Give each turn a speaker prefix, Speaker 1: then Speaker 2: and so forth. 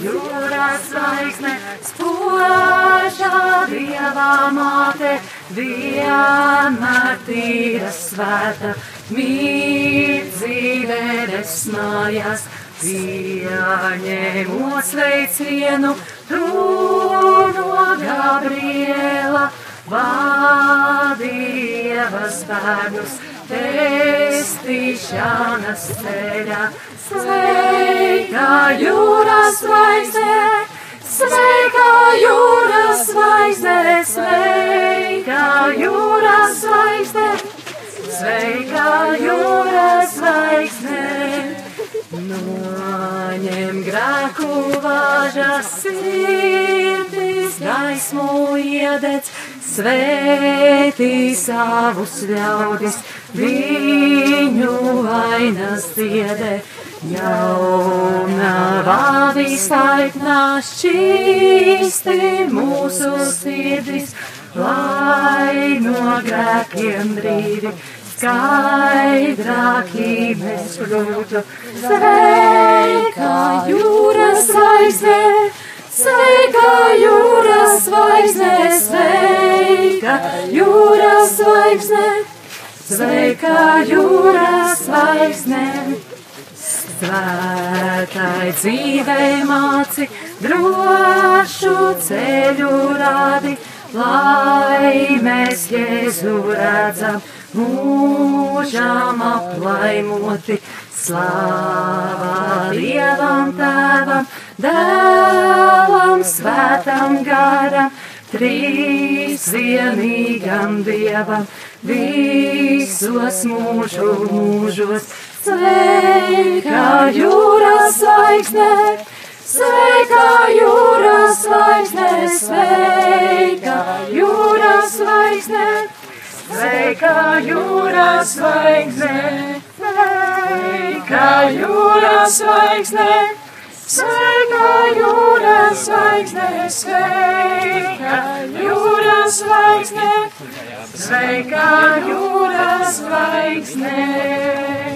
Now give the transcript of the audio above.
Speaker 1: jūras zvaigzne, spožā dievā māte, vienmēr tīra svēta, mīt dzīveres mājās, pieņemot sveicienu, tu no Gabriela, vadievas bērnus, pestīšanas ceļā, sveika jūras zvaigzne, sveika jūras zvaigzne, sveika jūras zvaigzne, sveika grēku vāžas sirdis, gaismu iededz, svētī savus ļaudis, viņu ainas dziedē. Jauna vādīs taiknās šķīsti mūsu sirdis, lai no grēkiem brīvi skaidrākī mēs kļūtu. Sveika jūras zvaigzne, sveika jūras zvaigzne, sveika jūras zvaigzne, sveika jūras zvaigzne. Svētai dzīvei māci, drošu ceļu rādi, lai mēs Jēzu redzam mūžām aplaimoti. Slāvā Dievam Tēvam, Dēlam, Svētam Garam, Trīsvienīgam Dievam, visos mūžu mūžos. Sveika jūras zvaigzne, sveika jūras zvaigzne, sveika Sveika jūras zvaigzne, sveika jūras zvaigzne, sveika jūras zvaigzne, sveika jūras zvaigzne, sveika jūras zvaigzne.